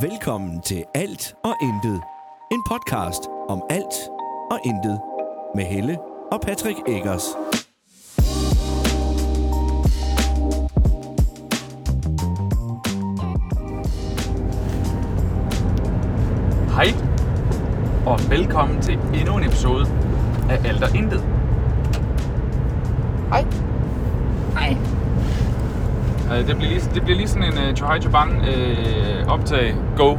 Velkommen til Alt og Intet. En podcast om alt og intet. Med Helle og Patrick Eggers. Hej, og velkommen til endnu en episode af Alt og Intet. Hej. Øh, Det bliver lige, det bliver lige sådan en uh, Chohai Choban uh, optag go.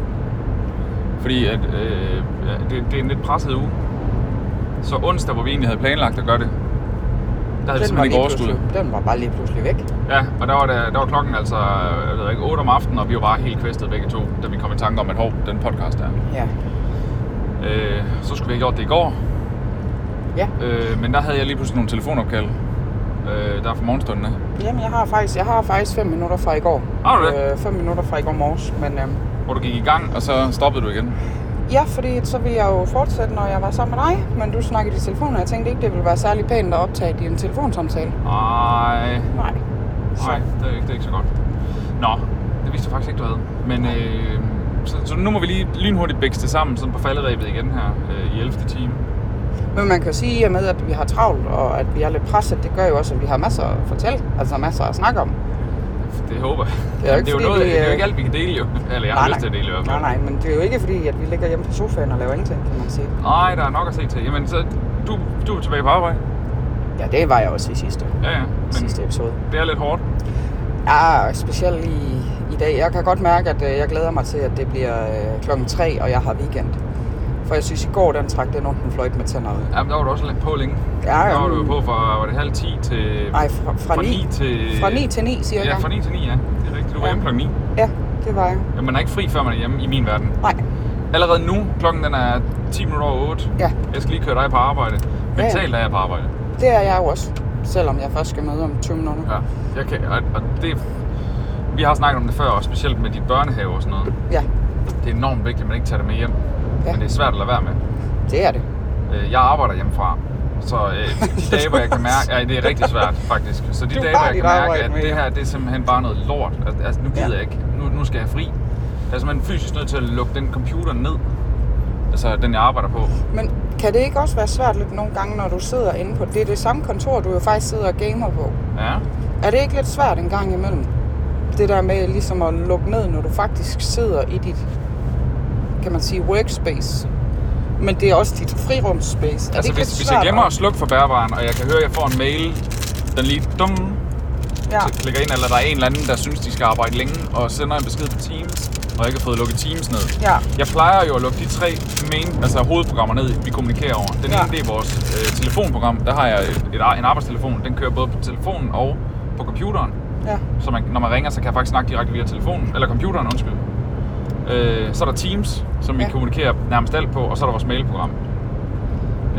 Fordi at, uh, det, det er en lidt presset uge. Så onsdag, hvor vi egentlig havde planlagt at gøre det, der havde vi Den var, simpelthen ikke overskud. den var bare lige pludselig væk. Ja, og der var, der, der var klokken altså jeg ved ikke, 8 om aftenen, og vi var bare helt kvæstet begge to, da vi kom i tanke om, at hov, den podcast der. Ja. Øh, så skulle vi have gjort det i går, Ja. øh, men der havde jeg lige pludselig nogle telefonopkald. Øh, der er for morgenstundene. Jamen, jeg har faktisk, jeg har faktisk fem minutter fra i går. Har du det? Øh, fem minutter fra i går morges. Men øhm, Hvor du gik i gang, og så stoppede du igen. ja, fordi så vil jeg jo fortsætte, når jeg var sammen med dig. Men du snakkede i telefonen, og jeg tænkte ikke, det ville være særlig pænt at optage din telefonsamtale. Nej, Nej. Så. nej, det er, ikke, det er ikke så godt. Nå, det vidste jeg faktisk ikke, du havde. Men øh, så, så nu må vi lige lynhurtigt bækste det sammen, sådan på falderæbet igen her øh, i 11. time. Men man kan sige, at med at vi har travlt, og at vi er lidt presset, det gør jo også, at vi har masser at fortælle. Altså masser at snakke om. Det håber jeg. Det er jo ikke, det, er jo noget, vi, det er jo øh, ikke alt, vi kan dele jo. Eller jeg har lyst til at dele i hvert fald. Nej, nej, men det er jo ikke fordi, at vi ligger hjemme på sofaen og laver ingenting, kan man sige. Nej, der er nok at se til. Jamen, så du, du er tilbage på arbejde. Ja, det var jeg også i sidste, Ja, ja. Men sidste episode. det er lidt hårdt. Ja, specielt i, i dag. Jeg kan godt mærke, at øh, jeg glæder mig til, at det bliver øh, klokken 3, og jeg har weekend. For jeg synes, i går, den trak den den fløjt med tænder ud. Jamen, der var du også på længe. Ja, Der ja, var du jo men- på fra, var det halv 10 til... Ej, fra, fra, fra 9, 9 til... fra 9 til 9, cirka. Ja, fra 9 til 9, ja. Det er rigtigt. Du var Ja. hjemme klokken 9. Ja, det var jeg. Ja, man er ikke fri, før man er hjemme i min verden. Nej, Allerede nu, klokken den er 10 minutter over 8. ja, Jeg skal lige køre dig på arbejde. Ja, ja. Mentalt er jeg på arbejde. det er jeg jo også. Selvom jeg først skal møde om 20 minutter. Ja. Jeg kan, og, og det, vi har snakket om det før, og specielt med dit børnehave og sådan noget. Ja, Det er enormt vigtigt, at man ikke tager det med hjem. Ja. Men det er svært at lade være med. det er det. Øh, Jeg arbejder hjemmefra, så øh, de dage, hvor jeg kan mærke... Ja, det er rigtig svært, faktisk. Så de Du dage, hvor jeg kan mærke, at det her, det er simpelthen bare noget lort. Altså, nu gider Ja. jeg ikke. Nu, nu skal jeg fri. Jeg er simpelthen fysisk nødt til at lukke den computer ned. Altså, den jeg arbejder på. Men kan det ikke også være svært lidt nogle gange, når du sidder inde på det, er det samme kontor, du jo faktisk sidder og gamer på? Ja. Er det ikke lidt svært en gang imellem? Det der med ligesom at lukke ned, når du faktisk sidder i dit, kan man sige, workspace. Men det er også dit frirumsspace. Er det Altså, ikke hvis, hvis jeg glemmer at- slukke for bærbaren, og jeg kan høre, at jeg får en mail, den lige dum, Ja, så klikker ind, eller der er en eller anden, der synes, de skal arbejde længe, og sender en besked på Teams, og jeg ikke har fået lukket Teams ned. ja, Jeg plejer jo at lukke de tre main, altså hovedprogrammer ned, vi kommunikerer over. Den Ja. ene, det er vores øh, telefonprogram. Der har jeg et, et, en arbejdstelefon. Den kører både på telefonen og på computeren. ja, Så man, når man ringer, så kan jeg faktisk snakke direkte via telefonen, eller computeren, undskyld. Øh, så er der Teams, som vi Ja. kommunikerer nærmest alt på, og så er der vores mailprogram.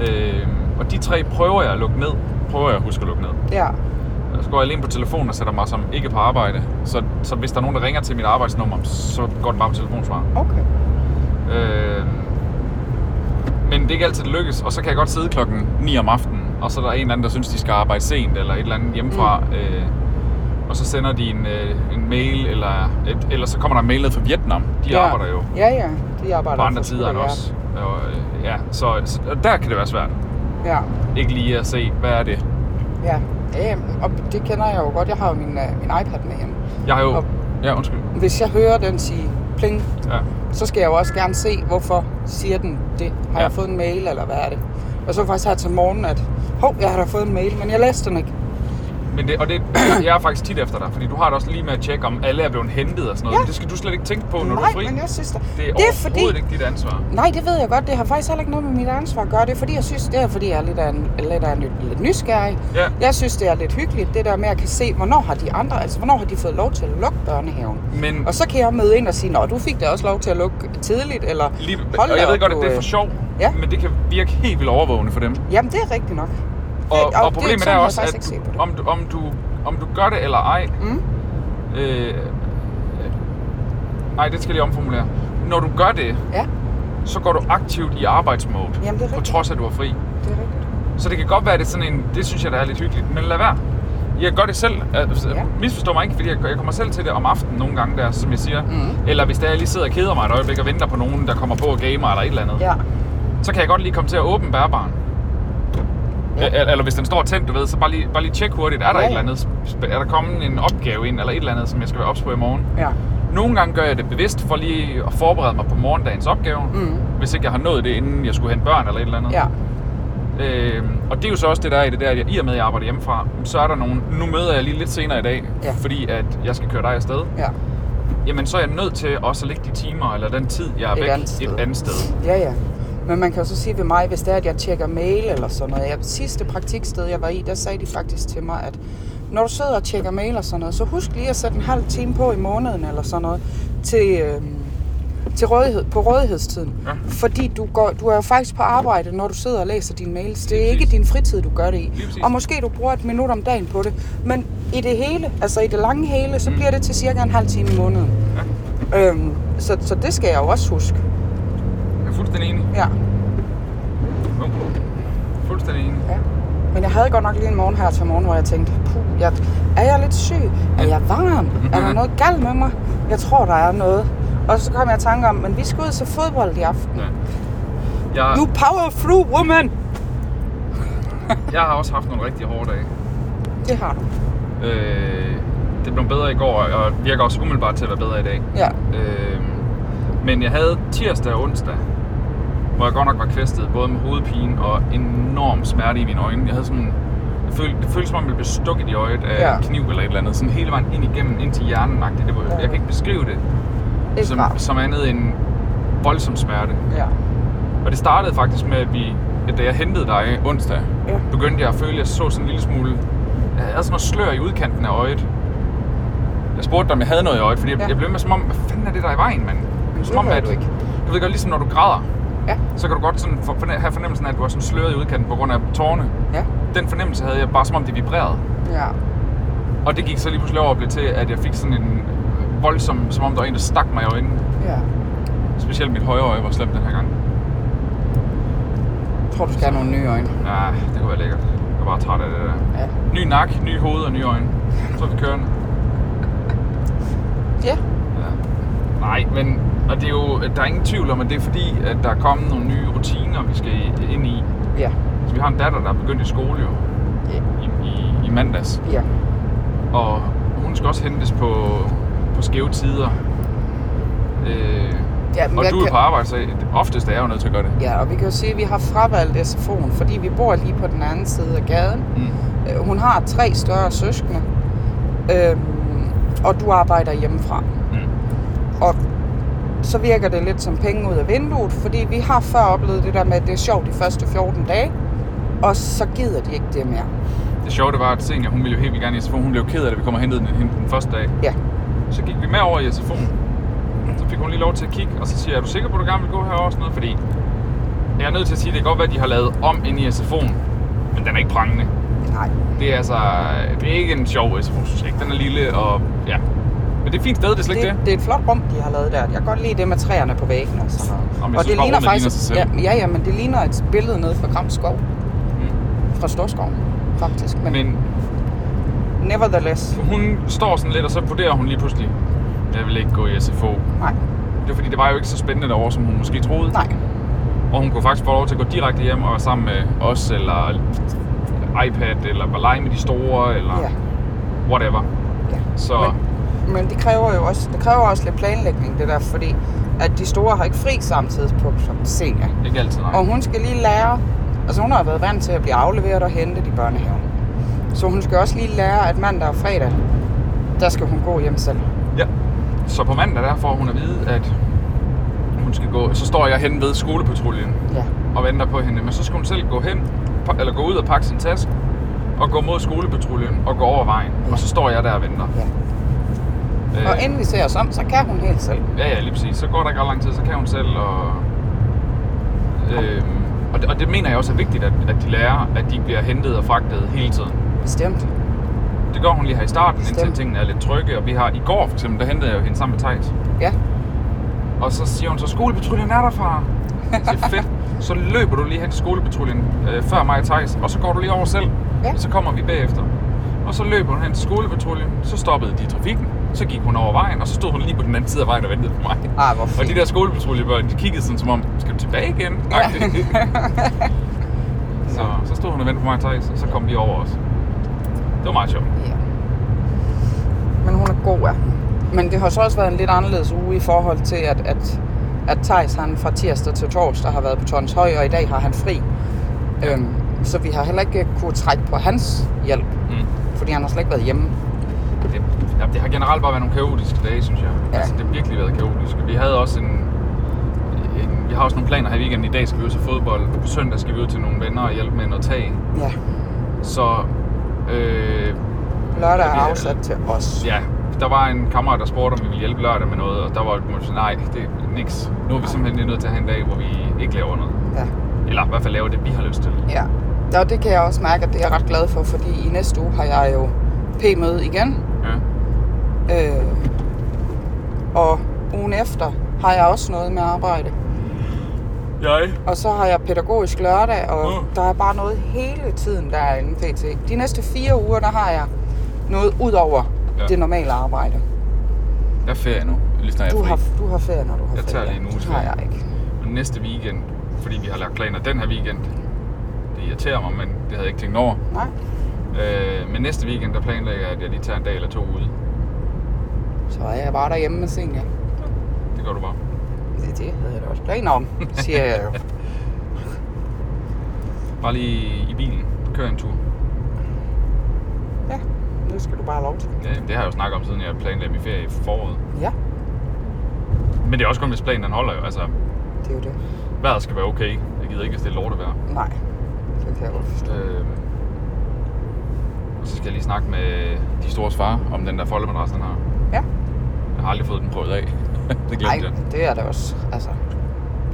Øh, og de tre prøver jeg at lukke ned. Prøver jeg at huske at lukke ned. ja. Så går jeg alene på telefonen og sætter mig som ikke på arbejde. Så, så hvis der er nogen, der ringer til mit arbejdsnummer, så går den bare på telefonsvar. Okay. Øh, men det er ikke altid, det lykkes. Og så kan jeg godt sidde klokken 9 om aftenen, og så er der en eller anden, der synes, de skal arbejde sent, eller et eller andet hjemmefra. Mm. Øh, og så sender de en, øh, en mail, eller, et, eller så kommer der en mail ned fra Vietnam. De ja. arbejder jo Ja, ja. De arbejder på andre tider end os. Og, øh, ja, så, så og der kan det være svært. Ja, Ikke lige at se, hvad er det. ja. Ja, og det kender jeg jo godt. Jeg har jo min, øh, min iPad med hjemme. Jeg har jo... Og- Ja, undskyld. Hvis jeg hører den sige pling, Ja. så skal jeg jo også gerne se, hvorfor siger den det. Har Ja. jeg fået en mail, eller hvad er det? Og så faktisk her til morgen, at hov, jeg har da fået en mail, men jeg læste den ikke. Men det, og det, jeg er faktisk tit efter dig, fordi du har det også lige med at tjekke, om alle er blevet hentet og sådan noget. Ja. Men det skal du slet ikke tænke på, når Nej, du er fri. men jeg synes da, Det er, det er fordi, ikke dit ansvar. Nej, det ved jeg godt. Det har faktisk heller ikke noget med mit ansvar at gøre. Det er fordi, jeg synes, det er fordi, jeg er lidt, af en, lidt, af en, lidt nysgerrig. Ja. Jeg synes, det er lidt hyggeligt, det der med at kan se, hvornår har de andre, altså hvornår har de fået lov til at lukke børnehaven. Men Og så kan jeg møde ind og sige, nå, du fik da også lov til at lukke tidligt, eller lige, hold og jeg ved godt, at det er øh, for sjov, ja. men det kan virke helt vildt overvågende for dem. Jamen, det er rigtigt nok. Og, og, og problemet er jeg også, at om du, om, du, om du gør det eller ej, Mm. øh, nej, det skal jeg lige omformulere. Når du gør det, Ja, så går du aktivt i arbejdsmode, Jamen, er på trods af, at du er fri. det er rigtigt. Så det kan godt være, at det er sådan en, det synes jeg, der er lidt hyggeligt, men lad være. jeg gør det selv. Altså, Ja. ja. Misforstå mig ikke, fordi jeg, jeg kommer selv til det om aftenen nogle gange der, som jeg siger. Mhm. Eller hvis der jeg lige sidder og keder mig et øjeblik og venter på nogen, der kommer på og gamer eller et eller andet. Ja. Så kan jeg godt lige komme til at åbne bærbaren. Ja. Eller, eller hvis den står tændt, du ved, så bare lige, bare lige tjek hurtigt. Er der Ja, et eller andet? Er der kommet en opgave ind, eller et eller andet, som jeg skal være ops på i morgen? Ja. Nogle gange gør jeg det bevidst for lige at forberede mig på morgendagens opgave. Mm. Hvis ikke jeg har nået det, inden jeg skulle hente børn eller et eller andet. Ja. Øh, og det er jo så også det der er i det der, at jeg, i og med at jeg arbejder hjemmefra, så er der nogen, nu møder jeg lige lidt senere i dag, Ja. fordi at jeg skal køre dig afsted. Ja. Jamen så er jeg nødt til også at lægge de timer, eller den tid, jeg er Et væk andet sted. et andet sted. Ja, ja. Men man kan jo så sige ved mig, hvis det er, at jeg tjekker mail eller sådan noget. Jeg, sidste praktiksted, jeg var i, der sagde de faktisk til mig, at når du sidder og tjekker mail og sådan noget, så husk lige at sætte en halv time på i måneden eller sådan noget til, øh, til rådighed, på rådighedstiden. Ja. Fordi du, går, du er jo faktisk på arbejde, når du sidder og læser dine mails. Det er ikke din fritid, du gør det i. Og måske du bruger et minut om dagen på det. Men i det hele, altså i det lange hele, så Mm. bliver det til cirka en halv time i måneden. Ja. Øhm, så, så det skal jeg jo også huske. Fuldstændig enig. Ja. Jo. Fuldstændig enig. Ja. Men jeg havde godt nok lige en morgen her til morgen, hvor jeg tænkte, puh, jeg, er jeg lidt syg? Er jeg varm? Er der noget galt med mig? Jeg tror, der er noget. Og så kom jeg i tanke om, men vi skal ud til fodbold i aften. Ja. Jeg, You power through woman! jeg har også haft nogle rigtig hårde dage. Det har du. Øh, det blev bedre i går, og virker også umiddelbart til at være bedre i dag. Ja. Øh, men jeg havde tirsdag og onsdag, hvor jeg godt nok var kvæstet, både med hovedpine og enorm smerte i mine øjne. Jeg havde sådan, det følte, det føltes som om, jeg blev stukket i øjet af Ja. en kniv eller et eller andet. Sådan hele vejen ind igennem, ind til hjernen -agtigt. det var, Ja. Jeg kan ikke beskrive det Ikke som, rart. som andet end voldsom smerte. Ja. Og det startede faktisk med, at vi, at da jeg hentede dig onsdag, Ja. begyndte jeg at føle, at jeg så sådan en lille smule... Jeg havde sådan noget slør i udkanten af øjet. Jeg spurgte dig, om jeg havde noget i øjet, fordi jeg, Ja. jeg blev med som om, hvad fanden er det der er i vejen, mand? det Som om, havde at, du ikke. Du ved godt, ligesom når du græder, Ja. så kan du godt sådan for, forne- have fornemmelsen af, at du er sådan sløret i udkanten på grund af tårerne. Ja. Den fornemmelse havde jeg bare, som om det vibrerede. Ja. Og det gik så lige pludselig over og blev til, at jeg fik sådan en voldsom, som om der var en, der stak mig i øjnene. Ja. Specielt mit højre øje var slemt den her gang. Jeg tror, du skal have nogle nye øjne. Ja, det kunne være lækkert. Jeg var bare træt af det der. Ja. Ny nak, ny hoved og nye øjne. Så er vi kørende. Ja. Ja. Nej, men og det er jo, der er ingen tvivl om, at det er fordi, at der er kommet nogle nye rutiner, vi skal i- ind i. Ja. Så vi har en datter, der er begyndt i skole jo, Ja. i, i, i mandags. Ja. Og hun skal også hentes på, på skæve tider. Øh, Ja, men og du er kan- på arbejde, så oftest er jeg jo nødt til at gøre det. Ja, og vi kan jo sige, at vi har fravalgt SFO'en, fordi vi bor lige på den anden side af gaden. Mm. Øh, Hun har tre større søskende, øhm, og du arbejder hjemmefra. Mm. Og så virker det lidt som penge ud af vinduet, fordi vi har før oplevet det der med, at det er sjovt de første 14 dage, og så gider de ikke det mere. Det sjove det var, at Senior, hun ville jo helt vildt gerne i SFO. Hun blev ked af det, vi kom og hentede den, hende den første dag. Ja, Så gik vi med over i SFO'en. Så fik hun lige lov til at kigge, og så siger jeg, er du sikker på, at du gerne vil gå herover og sådan noget? Fordi jeg er nødt til at sige, at det kan godt være, at de har lavet om ind i SFO'en, men den er ikke prangende. nej. Det er altså, det er ikke en sjov SFO, synes jeg ikke. Den er lille, og ja. Men det er et fint sted, det er slet ikke Det, det. det er et flot rum, de har lavet der. Jeg kan godt lide det med træerne på væggene og sådan noget. Jamen, og synes rummet ligner sig selv. ja, ja, ja, men det ligner et billede nede fra Gram Skov, Mm. fra Storskoven, faktisk. Men, men Men nevertheless, hun står sådan lidt, og så vurderer hun lige pludselig, jeg vil ikke gå i SFO. nej, Det er fordi, det var jo ikke så spændende derovre, som hun måske troede. nej. Og hun kunne faktisk få lov til at gå direkte hjem og være sammen med os, eller iPad, eller bare lege med de store, eller Ja, whatever. ja. Så Men, men det kræver jo også, det kræver også lidt planlægning, det der, fordi at de store har ikke fri samme tidspunkt som senior. ikke altid, nej. Og hun skal lige lære, altså hun har været vant til at blive afleveret og hentet i børnehaven. Så hun skal også lige lære, at mandag og fredag, der skal hun gå hjem selv. Ja. Så på mandag der får hun at vide, at hun skal gå, så står jeg hen ved skolepatruljen Ja, og venter på hende. Men så skal hun selv gå hen, eller gå ud og pakke sin taske, og gå mod skolepatruljen og gå over vejen. Ja. Og så står jeg der og venter. ja. Og inden vi ser os om, så kan hun helt selv. Ja, ja, lige præcis. Så går der ikke ret lang tid, så kan hun selv, og... Øhm, og, det, og det mener jeg også er vigtigt, at, at de lærer, at de bliver hentet og fragtet hele tiden. Bestemt. Det gør hun lige her i starten, indtil Bestemt. tingene er lidt trygge. Og vi har i går for eksempel, der hentede jeg jo hende sammen med Thijs. Ja, Og så siger hun så, skolepatruljen er der, far. Jeg siger, fedt. Så løber du lige hen til skolepatruljen øh, før mig og Thijs, og så går du lige over selv. Ja. Og så kommer vi bagefter. Og så løb hun hen til skolepatruljen, så stoppede de trafikken, så gik hun over vejen, og så stod hun lige på den anden side af vejen og ventede på mig. Ej, hvor Og fint. de der skolepatruljebørn, de kiggede sådan som om, skal du tilbage igen? Ja. så, så stod hun og ventede på mig, Thijs, og så kom vi over os. Det var meget sjovt. Ja. Men hun er god, ja. Men det har så også været en lidt anderledes uge i forhold til, at, at, at Thijs han fra tirsdag til torsdag har været på Tons Høj, og i dag har han fri. Øhm, så vi har heller ikke kunne trække på hans hjælp, Mm. fordi han har slet ikke været hjemme. Det, ja, det har generelt bare været nogle kaotiske dage, synes jeg. Ja. Altså, det har virkelig været kaotisk. Vi havde også en, en, vi har også nogle planer her i weekenden. I dag skal vi ud til fodbold. På søndag skal vi ud til nogle venner og hjælpe med noget tag. Ja, Så øh, lørdag er vi- afsat til os. ja, der var en kammerat, der spurgte, om vi ville hjælpe lørdag med noget. Og der var et nej, det er niks. Nu er vi simpelthen lige nødt til at have en dag, hvor vi ikke laver noget. Ja. Eller i hvert fald laver det, vi har lyst til. ja. Og det kan jeg også mærke, at det er jeg ret glad for, fordi i næste uge har jeg jo P-møde igen. Øh, og ugen efter har jeg også noget med arbejde. Jeg? Og så har jeg pædagogisk lørdag, og Mm. der er bare noget hele tiden derinde pt. De næste fire uger, der har jeg noget ud over Ja. det normale arbejde. Jeg er ferie nu, lige snart jeg Du er fri. har, du har ferie, når du har Jeg tager ferie. lige en uges Det har ferie. jeg ikke. Og næste weekend, fordi vi har lagt planer den her weekend, det irriterer mig, men det havde jeg ikke tænkt over. Nej. Øh, men næste weekend, der planlægger jeg, at jeg lige tager en dag eller to ude. Så er jeg bare derhjemme med senior. Det gør du bare. Det, det havde jeg da også planer om, siger jeg jo. Bare lige i bilen. Kør en tur. Ja, det skal du bare have lov til. Ja, det har jeg jo snakket om, siden jeg planlagde min ferie i foråret. Ja, Men det er også kun, hvis planen den holder jo. Altså, det er jo det. vejret skal være okay. Jeg gider ikke, hvis det er lortevejr. Nej, det kan jeg godt forstå. Øh, og så skal jeg lige snakke med de store far om den der foldemadras, han har. Ja. Jeg har aldrig fået den prøvet af. det glemte Nej, jeg. det er det også. Altså,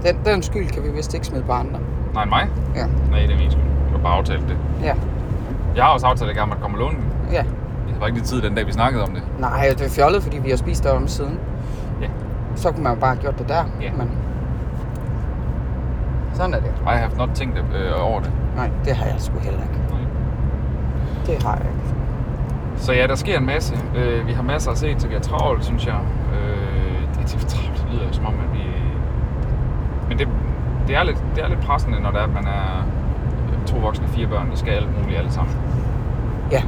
den, den skyld kan vi vist ikke smide på andre. Nej, mig? Ja, Nej, det er min skyld. Jeg har bare aftalt det. ja, Jeg har også aftalt, at jeg gerne måtte komme og låne den. ja. Jeg var ikke lige tid den dag, vi snakkede om det. Nej, det er fjollet, fordi vi har spist der om siden. Ja. Så kunne man jo bare have gjort det der. Ja. Men sådan er det. I have not tænkt øh, over det. Nej, det har jeg sgu heller ikke. Det har jeg ikke. Så ja, der sker en masse. Øh, vi har masser at se til, vi har travlt, synes jeg. Øh, det er travlt, det lyder jo som om, at vi... Men det, det, er lidt, det er lidt pressende, når det er, at man er to voksne, fire børn, der skal alt muligt alle sammen. Ja.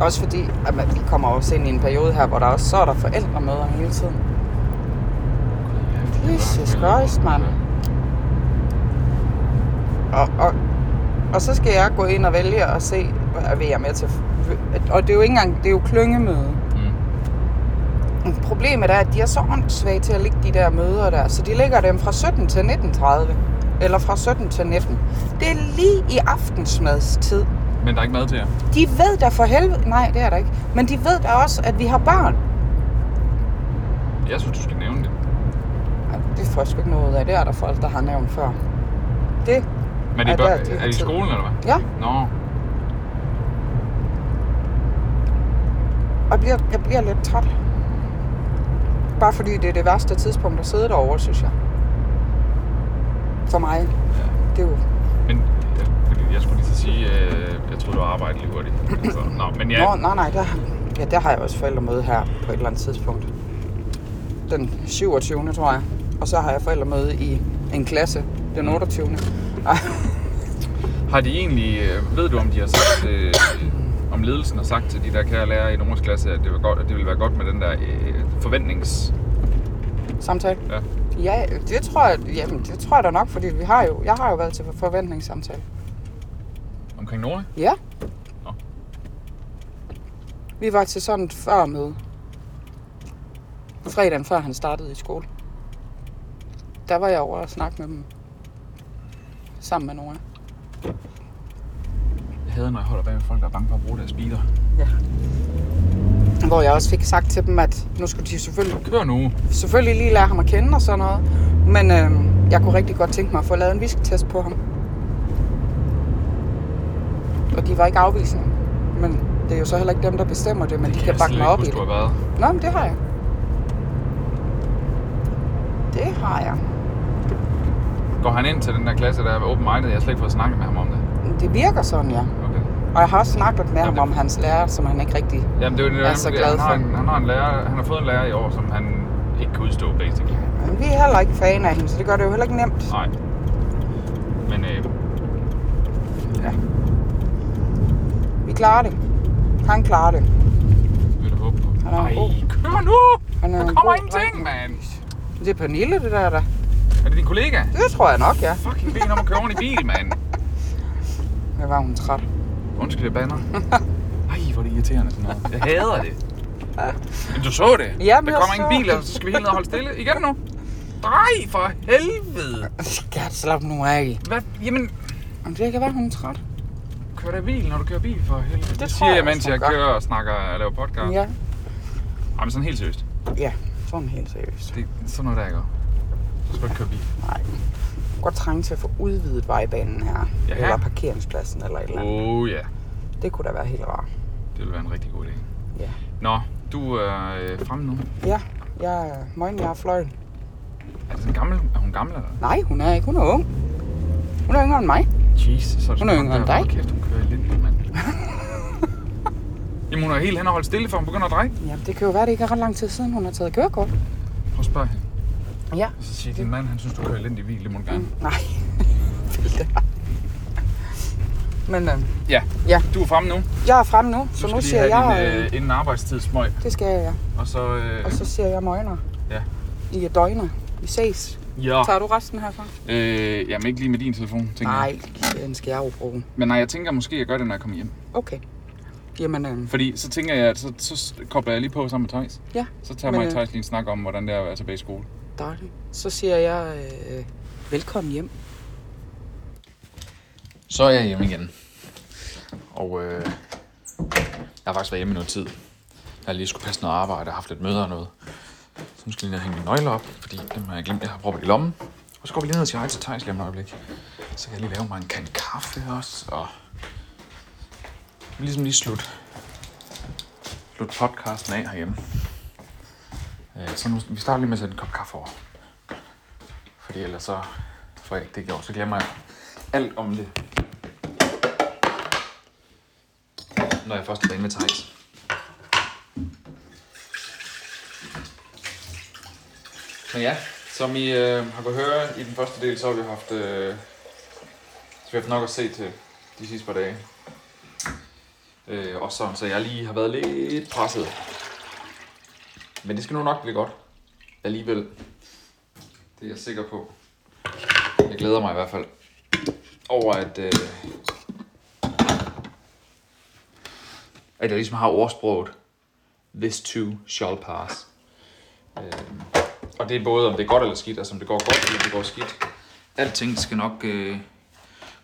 Også fordi, at man, vi kommer også ind i en periode her, hvor der også så er der forældremøder hele tiden. Jesus Christ, mand. Og, og, og så skal jeg gå ind og vælge og se, hvad jeg er med til. Og det er jo ikke engang, det er jo klyngemøde. Mm. Problemet er, at de er så åndssvage til at ligge de der møder der, så de lægger dem fra 17 til 19.30. Eller fra 17 til 19. Det er lige i aftensmadstid. Men der er ikke mad til jer. De ved da for helvede... Nej, det er der ikke. Men de ved da også, at vi har børn. Jeg synes, du skal nævne det. Det får jeg sgu ikke noget af. Det er der folk, der har nævnt før. Det Men Ja, er, der er det de i skolen, eller hvad? Ja, Nå, og jeg bliver, jeg bliver lidt træt. Bare fordi det er det værste tidspunkt at sidde derovre, synes jeg. For mig. ja. Det er jo... Men fordi jeg skulle lige til at sige, øh, jeg troede, du var arbejdet lige hurtigt. Altså, nå, men ja, Nå, nej, nej, der, ja, der har jeg også forældremøde her på et eller andet tidspunkt. Den 27. tror jeg. Og så har jeg forældremøde i en klasse den 28. Har de egentlig, øh, ved du om de har sagt, øh, om ledelsen har sagt til de der kære lærere i Noras klasse, at det, var godt, at det ville være godt med den der øh, forventnings... samtale. Ja. Ja, det tror jeg, jamen, det tror jeg da nok, fordi vi har jo, jeg har jo været til forventningssamtale. Omkring Nora? Ja. Nå. Vi var til sådan et førmøde. Fredagen før han startede i skole. Der var jeg over og snakke med dem. Sammen med Nora. Jeg hader, når jeg holder bag med folk, der er bange for at bruge deres biler. Hvor jeg også fik sagt til dem, at nu skulle de selvfølgelig, Kør nu. selvfølgelig lige lære ham at kende og sådan noget. Men øh, jeg kunne rigtig godt tænke mig at få lavet en visktest på ham. Og de var ikke afvisende. Men det er jo så heller ikke dem, der bestemmer det, men de kan bakke mig op i det. Nå, men det har jeg. Det har jeg. Går han ind til den der klasse, der er open minded? Jeg har slet ikke fået snakket med ham om det. Det virker sådan, ja. Okay. Og jeg har også snakket med ham det- om hans lærer, som han ikke rigtig... Jamen, det er det, er så han, glad han, har for. en, han har en lærer, han har fået en lærer i år, som han ikke kan udstå, basically. Men vi er heller ikke fan af hende, så det gør det jo heller ikke nemt. Nej. Men øh, Ja. Vi klarer det. Han klarer det. vil du håbe på. Han er Ej, kør nu! Han er Der en kommer god ingenting, mand. Det er Pernille, det der, der. Er det din kollega? Det tror jeg nok, ja. Fucking ben om at køre i bil, mand. Jeg var hun træt. Undskyld, jeg banner. Ej, hvor er det irriterende sådan noget. Jeg hader det. Men du så det? Ja, men Der jeg kommer ingen bil, og så skal vi helt ned og holde stille. Igen nu. Drej for helvede. Skal jeg slappe nu af? Hvad? Jamen, Om det kan være, hun er træt. kør da bil, når du kører bil for helvede. Det, tror siger jeg, jeg mens jeg hun gør. kører og snakker og laver podcast. Ja. Ej, men sådan helt seriøst. Ja, sådan helt seriøst. Det er sådan noget, der jeg gør. Så køre bil. Nej. Godt trænge til at få udvidet vejbanen her. Ja. Eller parkeringspladsen eller et eller andet. Oh ja. Det kunne da være helt rart. Det ville være en rigtig god idé. Ja. Nå, du er øh, fremme nu. Ja, jeg er morgen, jeg er fløjen. Er det sådan gammel? Er hun gammel eller? Nej, hun er ikke. Hun er ung. Hun er yngre end mig. Jesus, så er det Hun er yngre end dig. hvor Kæft, hun kører elendigt, mand. Jamen, hun er helt hen og holdt stille, før hun begynder at dreje. Jamen, det kan jo være, det ikke er ret lang tid siden, hun har taget kørekort. Prøv at spørge hende. Ja. Og så siger din mand, han synes, du kører elendigt bil. Det må du gerne. Mm, nej. Men øh, Ja. Ja. Du er fremme nu. jeg er fremme nu, så nu siger jeg... din Øh, øh, inden arbejdstid smøg. det skal jeg, ja. Og så... Øh, Og så siger jeg møgner. Ja. I er døgner. Vi ses. Ja. Tager du resten herfra? Øh, jamen ikke lige med din telefon, tænker jeg. Nej, den skal jeg jo bruge. Men nej, jeg tænker måske, at jeg gør det, når jeg kommer hjem. Okay. Jamen, øh, Fordi så tænker jeg, at så, så kobler jeg lige på sammen med Thijs. ja, Så tager Men, mig og øh, Thijs lige en snak om, hvordan det er at være tilbage i skole dejligt. Så siger jeg øh, velkommen hjem. Så er jeg hjemme igen. Og øh, jeg har faktisk været hjemme i noget tid. Jeg har lige skulle passe noget arbejde og haft lidt møder og noget. Så nu skal jeg lige hænge mine nøgler op, fordi dem har jeg glemt, jeg har proppet i lommen. Og så går vi lige ned til siger hej til Thijs lige om et øjeblik. Så kan jeg lige lave mig en kan kaffe også, og ligesom lige slut, slut podcasten af herhjemme. Øh, så nu, vi starter lige med at sætte en kop kaffe over. Fordi ellers så får jeg ikke det gjort, så glemmer jeg alt om det. Når jeg først er inde med Thijs. Men ja, som I øh, har kunnet høre i den første del, så har vi haft, øh, så vi har haft nok at se til de sidste par dage. Øh, også sådan, så jeg lige har været lidt presset. Men det skal nu nok blive godt. Alligevel. Det er jeg sikker på. Jeg glæder mig i hvert fald over, at, øh, at jeg ligesom har ordsproget, this too shall pass. Øh, og det er både, om det er godt eller skidt, altså om det går godt eller det går skidt. Alting skal nok øh,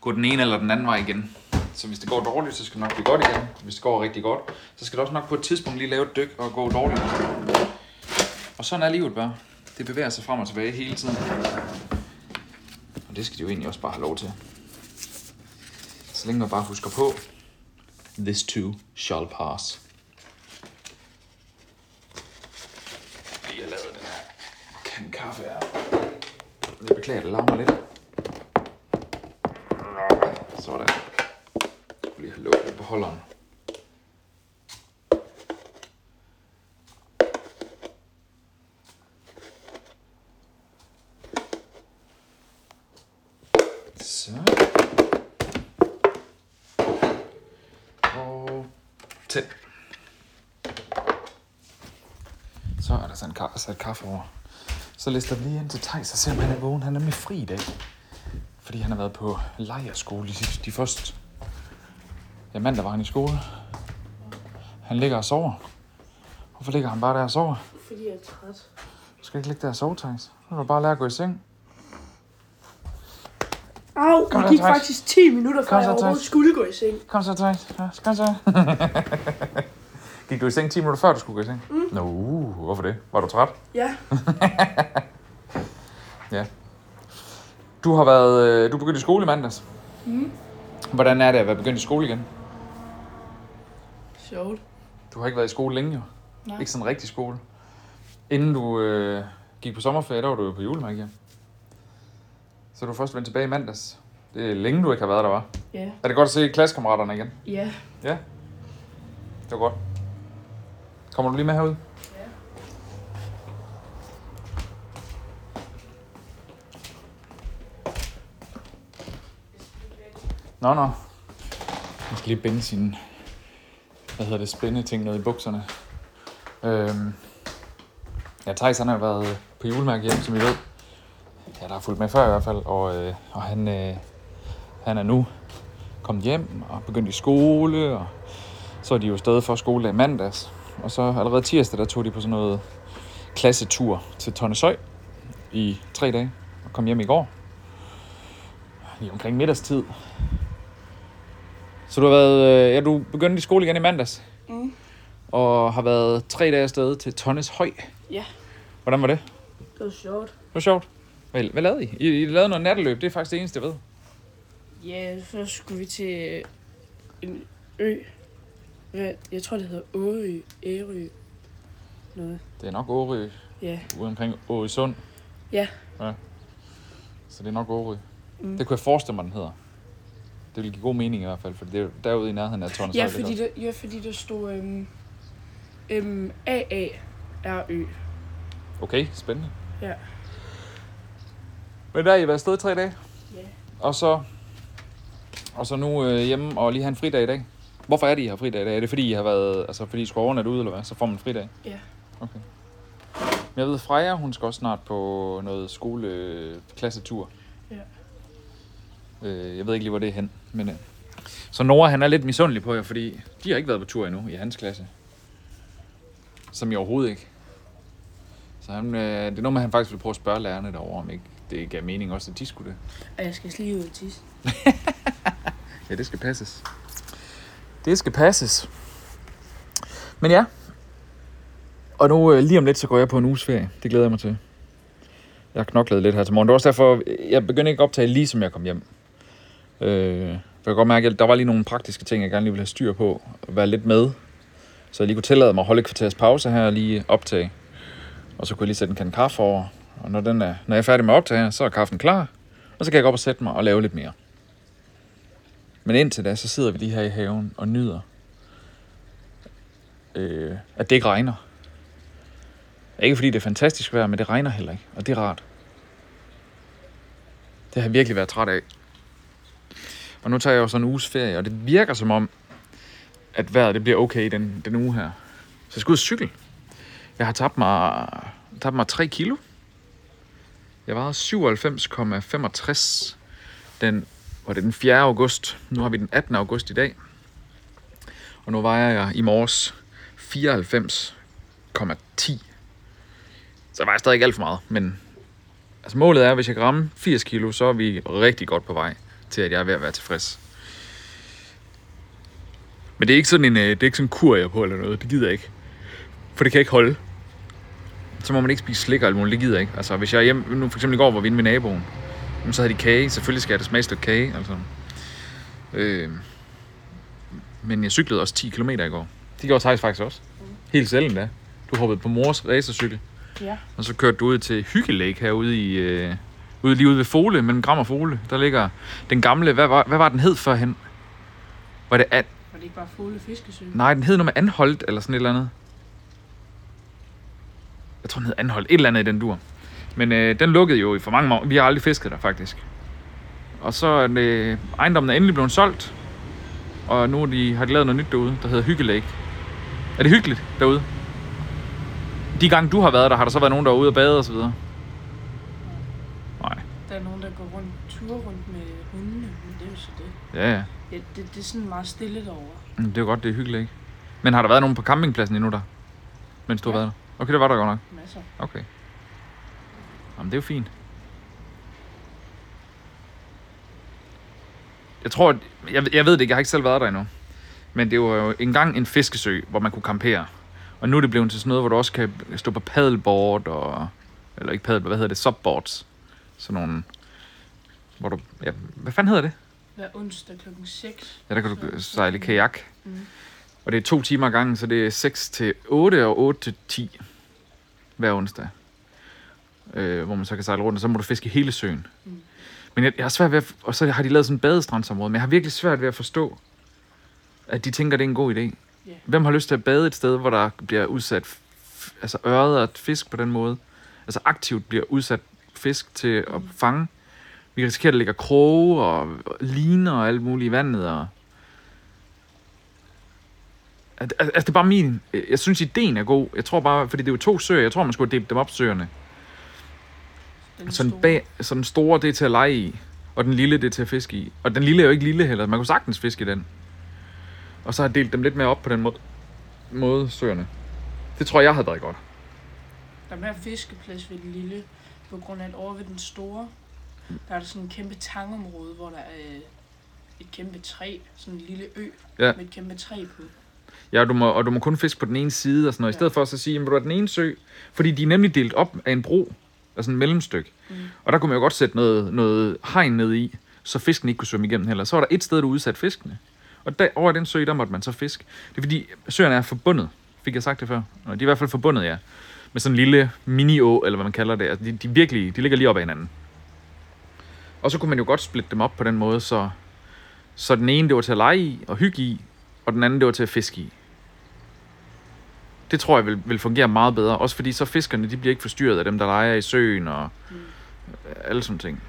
gå den ene eller den anden vej igen. Så hvis det går dårligt, så skal det nok blive godt igen. Hvis det går rigtig godt, så skal det også nok på et tidspunkt lige lave et dyk og gå dårligt. Og sådan er livet bare. Det bevæger sig frem og tilbage hele tiden. Og det skal de jo egentlig også bare have lov til. Så længe man bare husker på, this too shall pass. Lige har lavet den her kan kaffe her. Jeg beklager, det larmer lidt. Sådan. Jeg skulle lige have lukket beholderen. Så. Og tænd. Så der sat, ka- sat kaffe over. Så lister vi lige ind til Thijs og ser, om han er vågen. Han er nemlig fri i dag. Fordi han har været på lejerskole de, de første... Ja, mandag var han i skole. Han ligger og sover. Hvorfor ligger han bare der og sover? Fordi jeg er træt. Du skal ikke ligge der og sove, Thijs. Nu er du bare lære at gå i seng. Au, Kom så, gik Thijs. faktisk 10 minutter, Kom før så, jeg overhovedet skulle gå i seng. Kom så, Thijs. Ja, kom så. Gik du i seng 10 minutter før, du skulle gå i seng? Mm. Nå, uh, hvorfor det? Var du træt? Ja, Ja. Du har været, øh, du er begyndt i skole i mandags. Mm. Hvordan er det at være begyndt i skole igen? sjovt. Du har ikke været i skole længe jo. Nej. Ikke sådan rigtig skole. Inden du øh, gik på sommerferie, der var du jo på julemærke hjem. Så du først vendt tilbage i mandags. Det er længe, du ikke har været der, var. Ja. Er det godt at se klassekammeraterne igen? Ja. Ja. Det var godt. Kommer du lige med herud? Ja. Nå, nå. Jeg skal lige binde sine, hvad hedder det, spænde ting ned i bukserne. Øhm. Ja, Thijs han har været på julemærke hjem, som I ved. Ja, der har fulgt med før i hvert fald, og, øh, og han, øh, han er nu kommet hjem og begyndt i skole, og så er de jo stadig for skole i mandags. Og så allerede tirsdag, der tog de på sådan noget klassetur til Tonneshøj i tre dage, og kom hjem i går. Lige omkring middagstid. Så du har været, øh, ja, du begyndte i skole igen i mandags. Mm. Og har været tre dage afsted til Tonnes Høj. Ja. Hvordan var det? Det var sjovt. Det var sjovt. Hvad, hvad lavede I? I? I lavede noget natteløb, det er faktisk det eneste, jeg ved. Ja, så skulle vi til en ø. Hvad? Jeg tror, det hedder Åø. Ærø. Noget. Det er nok Årø, Ja. ude omkring Åresund. Ja. ja. Så det er nok Årø. Mm. Det kunne jeg forestille mig, den hedder. Det ville give god mening i hvert fald, for det er derude i nærheden af Tonnes Ja, fordi er der, ja, fordi der stod øhm, øhm, A-A-R-Ø. Okay, spændende. Ja. Men der har I været afsted i tre dage. Ja. Og så, og så nu øh, hjemme og lige have en fridag i dag. Hvorfor er det, I har fridag i dag? Er det fordi, I har været, altså fordi I skulle overnatte ude, eller hvad? Så får man fridag? Ja. Okay. Men jeg ved, Freja, hun skal også snart på noget skoleklassetur. Ja. Øh, jeg ved ikke lige, hvor det er hen. Men, øh. Så Nora, han er lidt misundelig på jer, fordi de har ikke været på tur endnu i hans klasse. Som I overhovedet ikke. Så han, øh, det er noget med, at han faktisk vil prøve at spørge lærerne derovre, om ikke det gav mening også, at de skulle det. Og jeg skal lige ud og tisse. Ja, det skal passes. Det skal passes. Men ja. Og nu øh, lige om lidt, så går jeg på en uges ferie. Det glæder jeg mig til. Jeg har knoklet lidt her til morgen. Det var også derfor, jeg begyndte ikke at optage lige som jeg kom hjem. Øh, for jeg kan godt mærke, at der var lige nogle praktiske ting, jeg gerne lige ville have styr på. Og være lidt med. Så jeg lige kunne tillade mig at holde et kvarters pause her og lige optage. Og så kunne jeg lige sætte en kande kaffe over. Og når, den er, når jeg er færdig med at optage, her, så er kaffen klar. Og så kan jeg gå op og sætte mig og lave lidt mere. Men indtil da, så sidder vi lige her i haven og nyder, øh, at det ikke regner. Ikke fordi det er fantastisk vejr, men det regner heller ikke, og det er rart. Det har jeg virkelig været træt af. Og nu tager jeg jo sådan en uges ferie, og det virker som om, at vejret det bliver okay den, den uge her. Så jeg skal ud og cykle. Jeg har tabt mig, tabt mig 3 kilo. Jeg vejede 97,65 den var det den 4. august. Nu har vi den 18. august i dag. Og nu vejer jeg i morges 94,10. Så jeg vejer stadig ikke alt for meget, men altså målet er, at hvis jeg kan ramme 80 kilo, så er vi rigtig godt på vej til, at jeg er ved at være tilfreds. Men det er ikke sådan en, øh, det er ikke sådan en kur, jeg er på eller noget. Det gider jeg ikke. For det kan jeg ikke holde. Så må man ikke spise slik og alt muligt. Det gider jeg ikke. Altså, hvis jeg er hjemme, nu for eksempel i går hvor vi inde med naboen. Jamen, så havde de kage. Selvfølgelig skal jeg da smage et stykke kage. Altså. Øh, men jeg cyklede også 10 km i går. Det gjorde Thijs faktisk også. Helt selv endda. Du hoppede på mors racercykel. Ja. Og så kørte du ud til Hyggelæg herude i... Øh, ude lige ude ved Fole, mellem Gram og Fole. Der ligger den gamle... Hvad var, hvad var den hed førhen? Var det... An, Var det ikke bare fugle fiskesø? nej, den hed noget med Anholdt eller sådan et eller andet. Jeg tror, den hed Anholdt. Et eller andet i den dur. Men øh, den lukkede jo i for mange år. Vi har aldrig fisket der, faktisk. Og så er det, ejendommen er endelig blevet solgt. Og nu de, har de lavet noget nyt derude, der hedder Hyggelæg. Er det hyggeligt derude? De gange du har været der, har der så været nogen, der er ude og bade og så videre? Nej. Der er nogen, der går rundt, ture rundt med hundene, men det er jo så det. Ja, ja. Ja, det, det er sådan meget stille derovre. Mm, Det er jo godt, det er hyggeligt, ikke? Men har der været nogen på campingpladsen endnu der? Mens du har Ja. været der? Okay, det var der godt nok. Masser. Okay. Jamen, det er jo fint. Jeg tror, jeg, jeg ved det ikke, jeg har ikke selv været der endnu. Men det var jo engang en fiskesø, hvor man kunne campere. Og nu er det blevet til sådan noget, hvor du også kan stå på paddleboard og... Eller ikke paddleboard, hvad hedder det? Subboards. Sådan nogle... Hvor du... Ja, hvad fanden hedder det? Hver onsdag klokken 6. Ja, der kan du sejle kajak. Mm. Og det er to timer ad gangen, så det er 6 til 8 og 8 til 10 hver onsdag. Øh, hvor man så kan sejle rundt, og så må du fiske hele søen. Mm. Men jeg, jeg har svært ved at, og så har de lavet sådan en badestrandsområde, men jeg har virkelig svært ved at forstå, at de tænker, det er en god idé. Ja. Hvem har lyst til at bade et sted, hvor der bliver udsat altså øret og fisk på den måde? Altså aktivt bliver udsat fisk til at fange. Vi risikerer, at der ligger kroge og liner og alt muligt i vandet. Og... Al- al- Altså, det er bare min... Jeg synes, ideen er god. Jeg tror bare, fordi det er jo to søer. Jeg tror, man skulle have delt dem op, søerne. Den Så den, store. bag, så den store, det er til at lege i. Og den lille, det er til at fiske i. Og den lille er jo ikke lille heller. Man kunne sagtens fiske i den. Og så har jeg delt dem lidt mere op på den måde, måde søerne. Det tror jeg, jeg havde været godt. Der er mere fiskeplads ved den lille, på grund af at over ved den store, der er der sådan en kæmpe tangområde, hvor der er et kæmpe træ, sådan en lille ø Ja. med et kæmpe træ på. Ja, og du må, og du må kun fiske på den ene side og sådan noget. I Ja. stedet for så at sige, at du er den ene sø. Fordi de er nemlig delt op af en bro. Altså en mellemstykke. Mm. Og der kunne man jo godt sætte noget, noget hegn ned i, så fisken ikke kunne svømme igennem heller. Så var der et sted, du udsatte fiskene. Og der, over i den sø, der måtte man så fisk. Det er fordi, søerne er forbundet. Fik jeg sagt det før? Nå, de er i hvert fald forbundet, ja. Med sådan en lille mini-å, eller hvad man kalder det. Altså, de, de, virkelig, de ligger lige op ad hinanden. Og så kunne man jo godt splitte dem op på den måde, så, så den ene, det var til at lege i og hygge i, og den anden, det var til at fiske i. Det tror jeg vil, vil fungere meget bedre. Også fordi så fiskerne, de bliver ikke forstyrret af dem, der leger i søen og mm. alle sådan ting.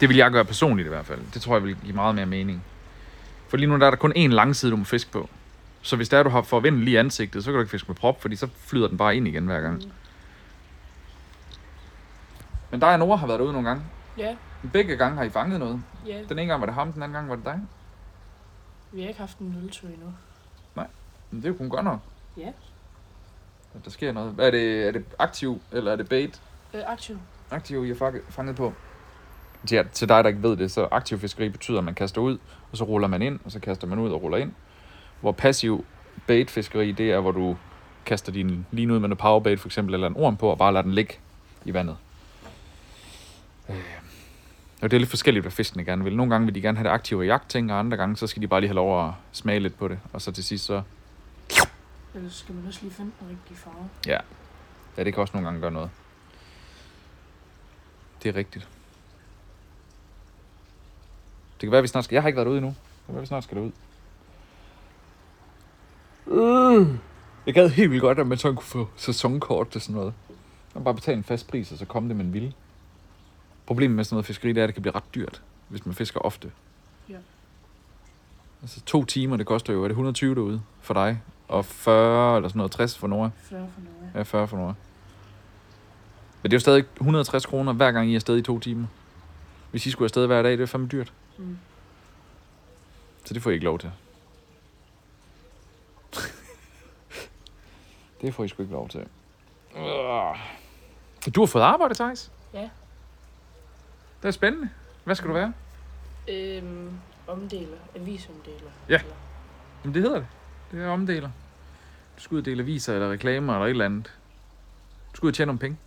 Det vil jeg gøre personligt i hvert fald. Det tror jeg vil give meget mere mening. For lige nu der er der kun én langside, du må fiske på. Så hvis der er, du har forventet lige ansigtet, så kan du ikke fiske med prop, fordi så flyder den bare ind igen hver gang. Mm. Men der og Nora har været derude nogle gange. Ja, Begge gange har I fanget noget. ja. Den ene gang var det ham, den anden gang var det dig. Vi har ikke haft en nultø endnu. Men det er jo kun godt nok. Ja. At der sker noget. Er det, er det aktiv, eller er det bait? Øh, aktiv. Aktiv, I er fanget, på. Til, jer- til dig, der ikke ved det, så aktiv fiskeri betyder, at man kaster ud, og så ruller man ind, og så kaster man ud og ruller ind. Hvor passiv bait fiskeri, det er, hvor du kaster din line ud med noget powerbait for eksempel, eller en orm på, og bare lader den ligge i vandet. Øh. Og det er lidt forskelligt, hvad fiskene gerne vil. Nogle gange vil de gerne have det aktive jagtting, og andre gange, så skal de bare lige have lov at smage lidt på det. Og så til sidst, så Ellers skal man også lige finde den rigtige farve. Ja. Ja, det kan også nogle gange gøre noget. Det er rigtigt. Det kan være, at vi snart skal... Jeg har ikke været derude endnu. Det kan være, at vi snart skal derud. Øh. Jeg gad helt vildt godt, at man så kunne få sæsonkort til sådan noget. Man bare betale en fast pris, og så komme det med en vilde. Problemet med sådan noget fiskeri, det er, at det kan blive ret dyrt, hvis man fisker ofte. Ja. Altså to timer, det koster jo, er det 120 derude for dig? Og 40 eller sådan noget, 60 for Nora? 40 for noget. Ja, 40 for Nora. Men det er jo stadig 160 kroner, hver gang I er afsted i to timer. Hvis I skulle afsted hver dag, det er fandme dyrt. Mm. Så det får I ikke lov til. det får I sgu ikke lov til. Øh. Du har fået arbejde, Thijs. Ja. Det er spændende. Hvad skal du være? Øhm, omdeler. Avisomdeler. Ja. Eller- Jamen, det hedder det. Det er omdeler. Du skal ud og dele aviser eller reklamer eller et eller andet. Du skal ud og tjene nogle penge.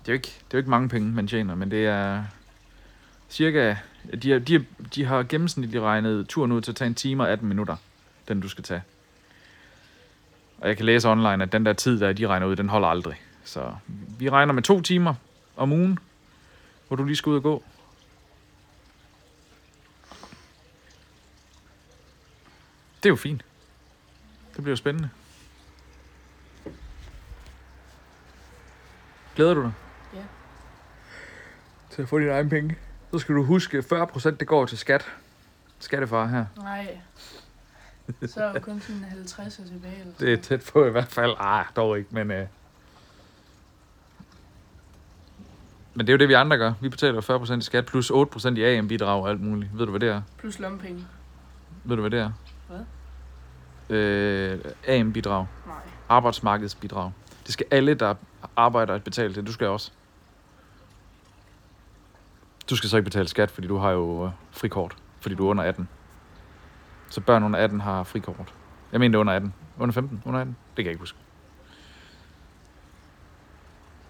Det er jo ikke, det er jo ikke mange penge, man tjener, men det er cirka... De, har, de, har, de har gennemsnitligt regnet turen ud til at tage en time og 18 minutter, den du skal tage. Og jeg kan læse online, at den der tid, der de regner ud, den holder aldrig. Så vi regner med to timer om ugen, hvor du lige skal ud og gå. Det er jo fint. Det bliver spændende. Glæder du dig? Ja. Til at få dine egne penge. Så skal du huske, 40% det går til skat. Skattefar her. Nej. Så er jo kun sådan 50 tilbage. Eller Det er tæt på i hvert fald. Ah, dog ikke, men... Øh... Men det er jo det, vi andre gør. Vi betaler 40% i skat, plus 8% i AM-bidrag og alt muligt. Ved du, hvad det er? Plus lommepenge. Ved du, hvad det er? Hvad? Øh, AM-bidrag. Nej. Arbejdsmarkedsbidrag. Det skal alle, der arbejder, betale det. Du skal også. Du skal så ikke betale skat, fordi du har jo øh, frikort. Fordi du er under 18. Så børn under 18 har frikort. Jeg mener, er under 18. Under 15? Under 18? Det kan jeg ikke huske.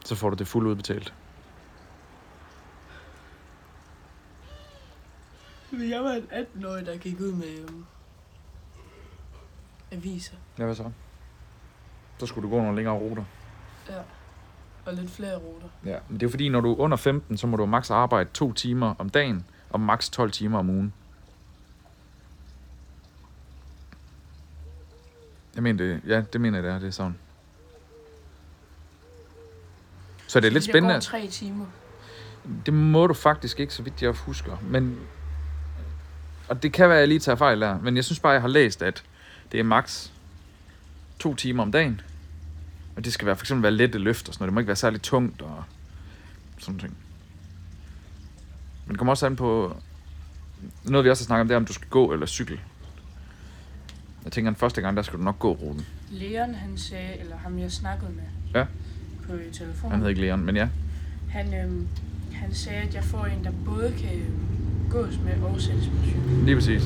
Så får du det fuldt udbetalt. Jeg var en 18-årig, der gik ud med øhm, aviser. Ja, hvad så? Så skulle du gå nogle længere ruter. Ja. Og lidt flere ruter. Ja, men det er jo fordi, når du er under 15, så må du maks arbejde to timer om dagen, og maks 12 timer om ugen. Jeg mener det, ja, det mener jeg, det er, det er sådan. Så det er lidt Hvis spændende. Jeg går tre timer. Det må du faktisk ikke, så vidt jeg husker. Men, og det kan være, at jeg lige tager fejl der. Men jeg synes bare, jeg har læst, at det er maks to timer om dagen. Og det skal være, for eksempel være lette løft og sådan noget. Det må ikke være særlig tungt og sådan ting. Men det kommer også an på... Noget vi også har snakket om, det er, om du skal gå eller cykle. Jeg tænker, den første gang, der skal du nok gå ruten. Leon, han sagde, eller ham jeg snakkede med Ja. på telefonen, Han hedder ikke Leon, men ja. han, øhm, han sagde, at jeg får en, der både kan gås med og sættes på cykel. Lige præcis.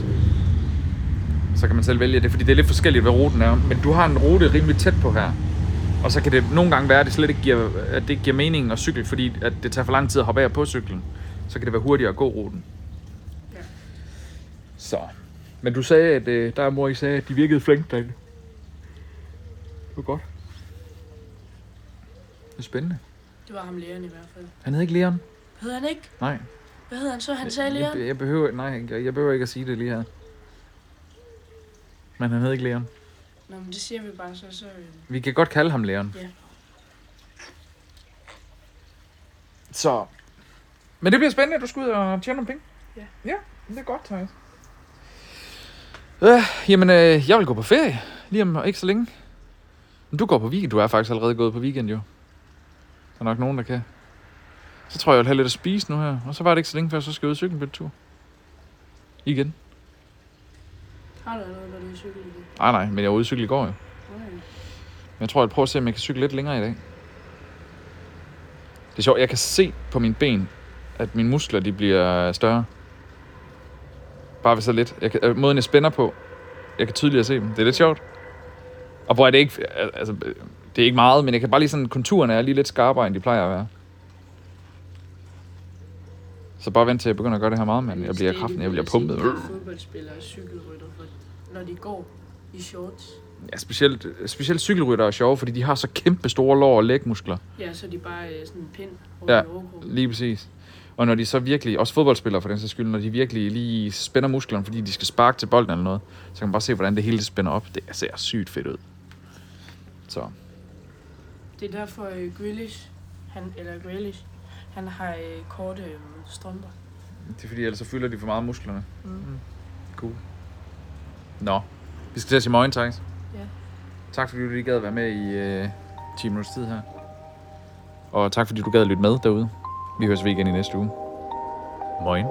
Så kan man selv vælge det, fordi det er lidt forskelligt, hvad ruten er. Men du har en rute rimelig tæt på her. Og så kan det nogle gange være, at det slet ikke giver, at det ikke giver mening at cykle, fordi at det tager for lang tid at hoppe af på cyklen. Så kan det være hurtigere at gå ruten. Ja. Så. Men du sagde, at øh, der er mor, I sagde, at de virkede flink derinde. Det var godt. Det er spændende. Det var ham Leon i hvert fald. Han hed ikke Leon? Hed han ikke? Nej. Hvad hed han så? Han sagde Leon? Jeg, jeg, behøver, nej, jeg, jeg behøver ikke at sige det lige her. Men han hed ikke Leon. Nå, men det siger vi bare så. så øhm, Vi kan godt kalde ham Leon. Ja. Så. Men det bliver spændende, at du skal ud og tjene nogle penge. Ja. Ja, det er godt, Thijs. Øh, jamen, øh, jeg vil gå på ferie. Lige om ikke så længe. Men du går på weekend. Du er faktisk allerede gået på weekend, jo. Der er nok nogen, der kan. Så tror jeg, jeg vil have lidt at spise nu her. Og så var det ikke så længe før, så skal jeg ud og cykle en tur. Igen. Har du noget, når du er cykel i det? Nej, nej, men jeg var ude at cykle i går, jo. Okay. Men jeg tror, jeg vil prøve at se, om jeg kan cykle lidt længere i dag. Det er sjovt, jeg kan se på mine ben, at mine muskler de bliver større. Bare ved så lidt. Jeg kan, øh, måden jeg spænder på, jeg kan tydeligere se dem. Det er lidt sjovt. Og hvor er det ikke, altså, øh, det er ikke meget, men jeg kan bare lige sådan, konturerne er lige lidt skarpere, end de plejer at være. Så bare vent til, jeg begynder at gøre det her meget, men jeg bliver kraften, jeg bliver pumpet. Fodboldspillere og cykelrytter, når de går i shorts. Ja, specielt, specielt cykelrytter er sjove, fordi de har så kæmpe store lår og lægmuskler. Ja, så de bare øh, sådan en pind over Ja. Lige præcis. Og når de så virkelig, også fodboldspillere for den sags skyld, når de virkelig lige spænder musklerne, fordi de skal sparke til bolden eller noget, så kan man bare se, hvordan det hele spænder op. Det ser sygt fedt ud. Så, Det er derfor øh, Grealish, han, eller Grealish, han har øh, korte øh, strømper. det er fordi, ellers så fylder de for meget musklerne. Mm. Cool. Nå, vi skal til at sige morgen, Thijs. Ja. Tak fordi du lige gad være med i øh, 10 minutters tid her. Og tak fordi du gad at lytte med derude. Vi høres ved igen i næste uge. Moin.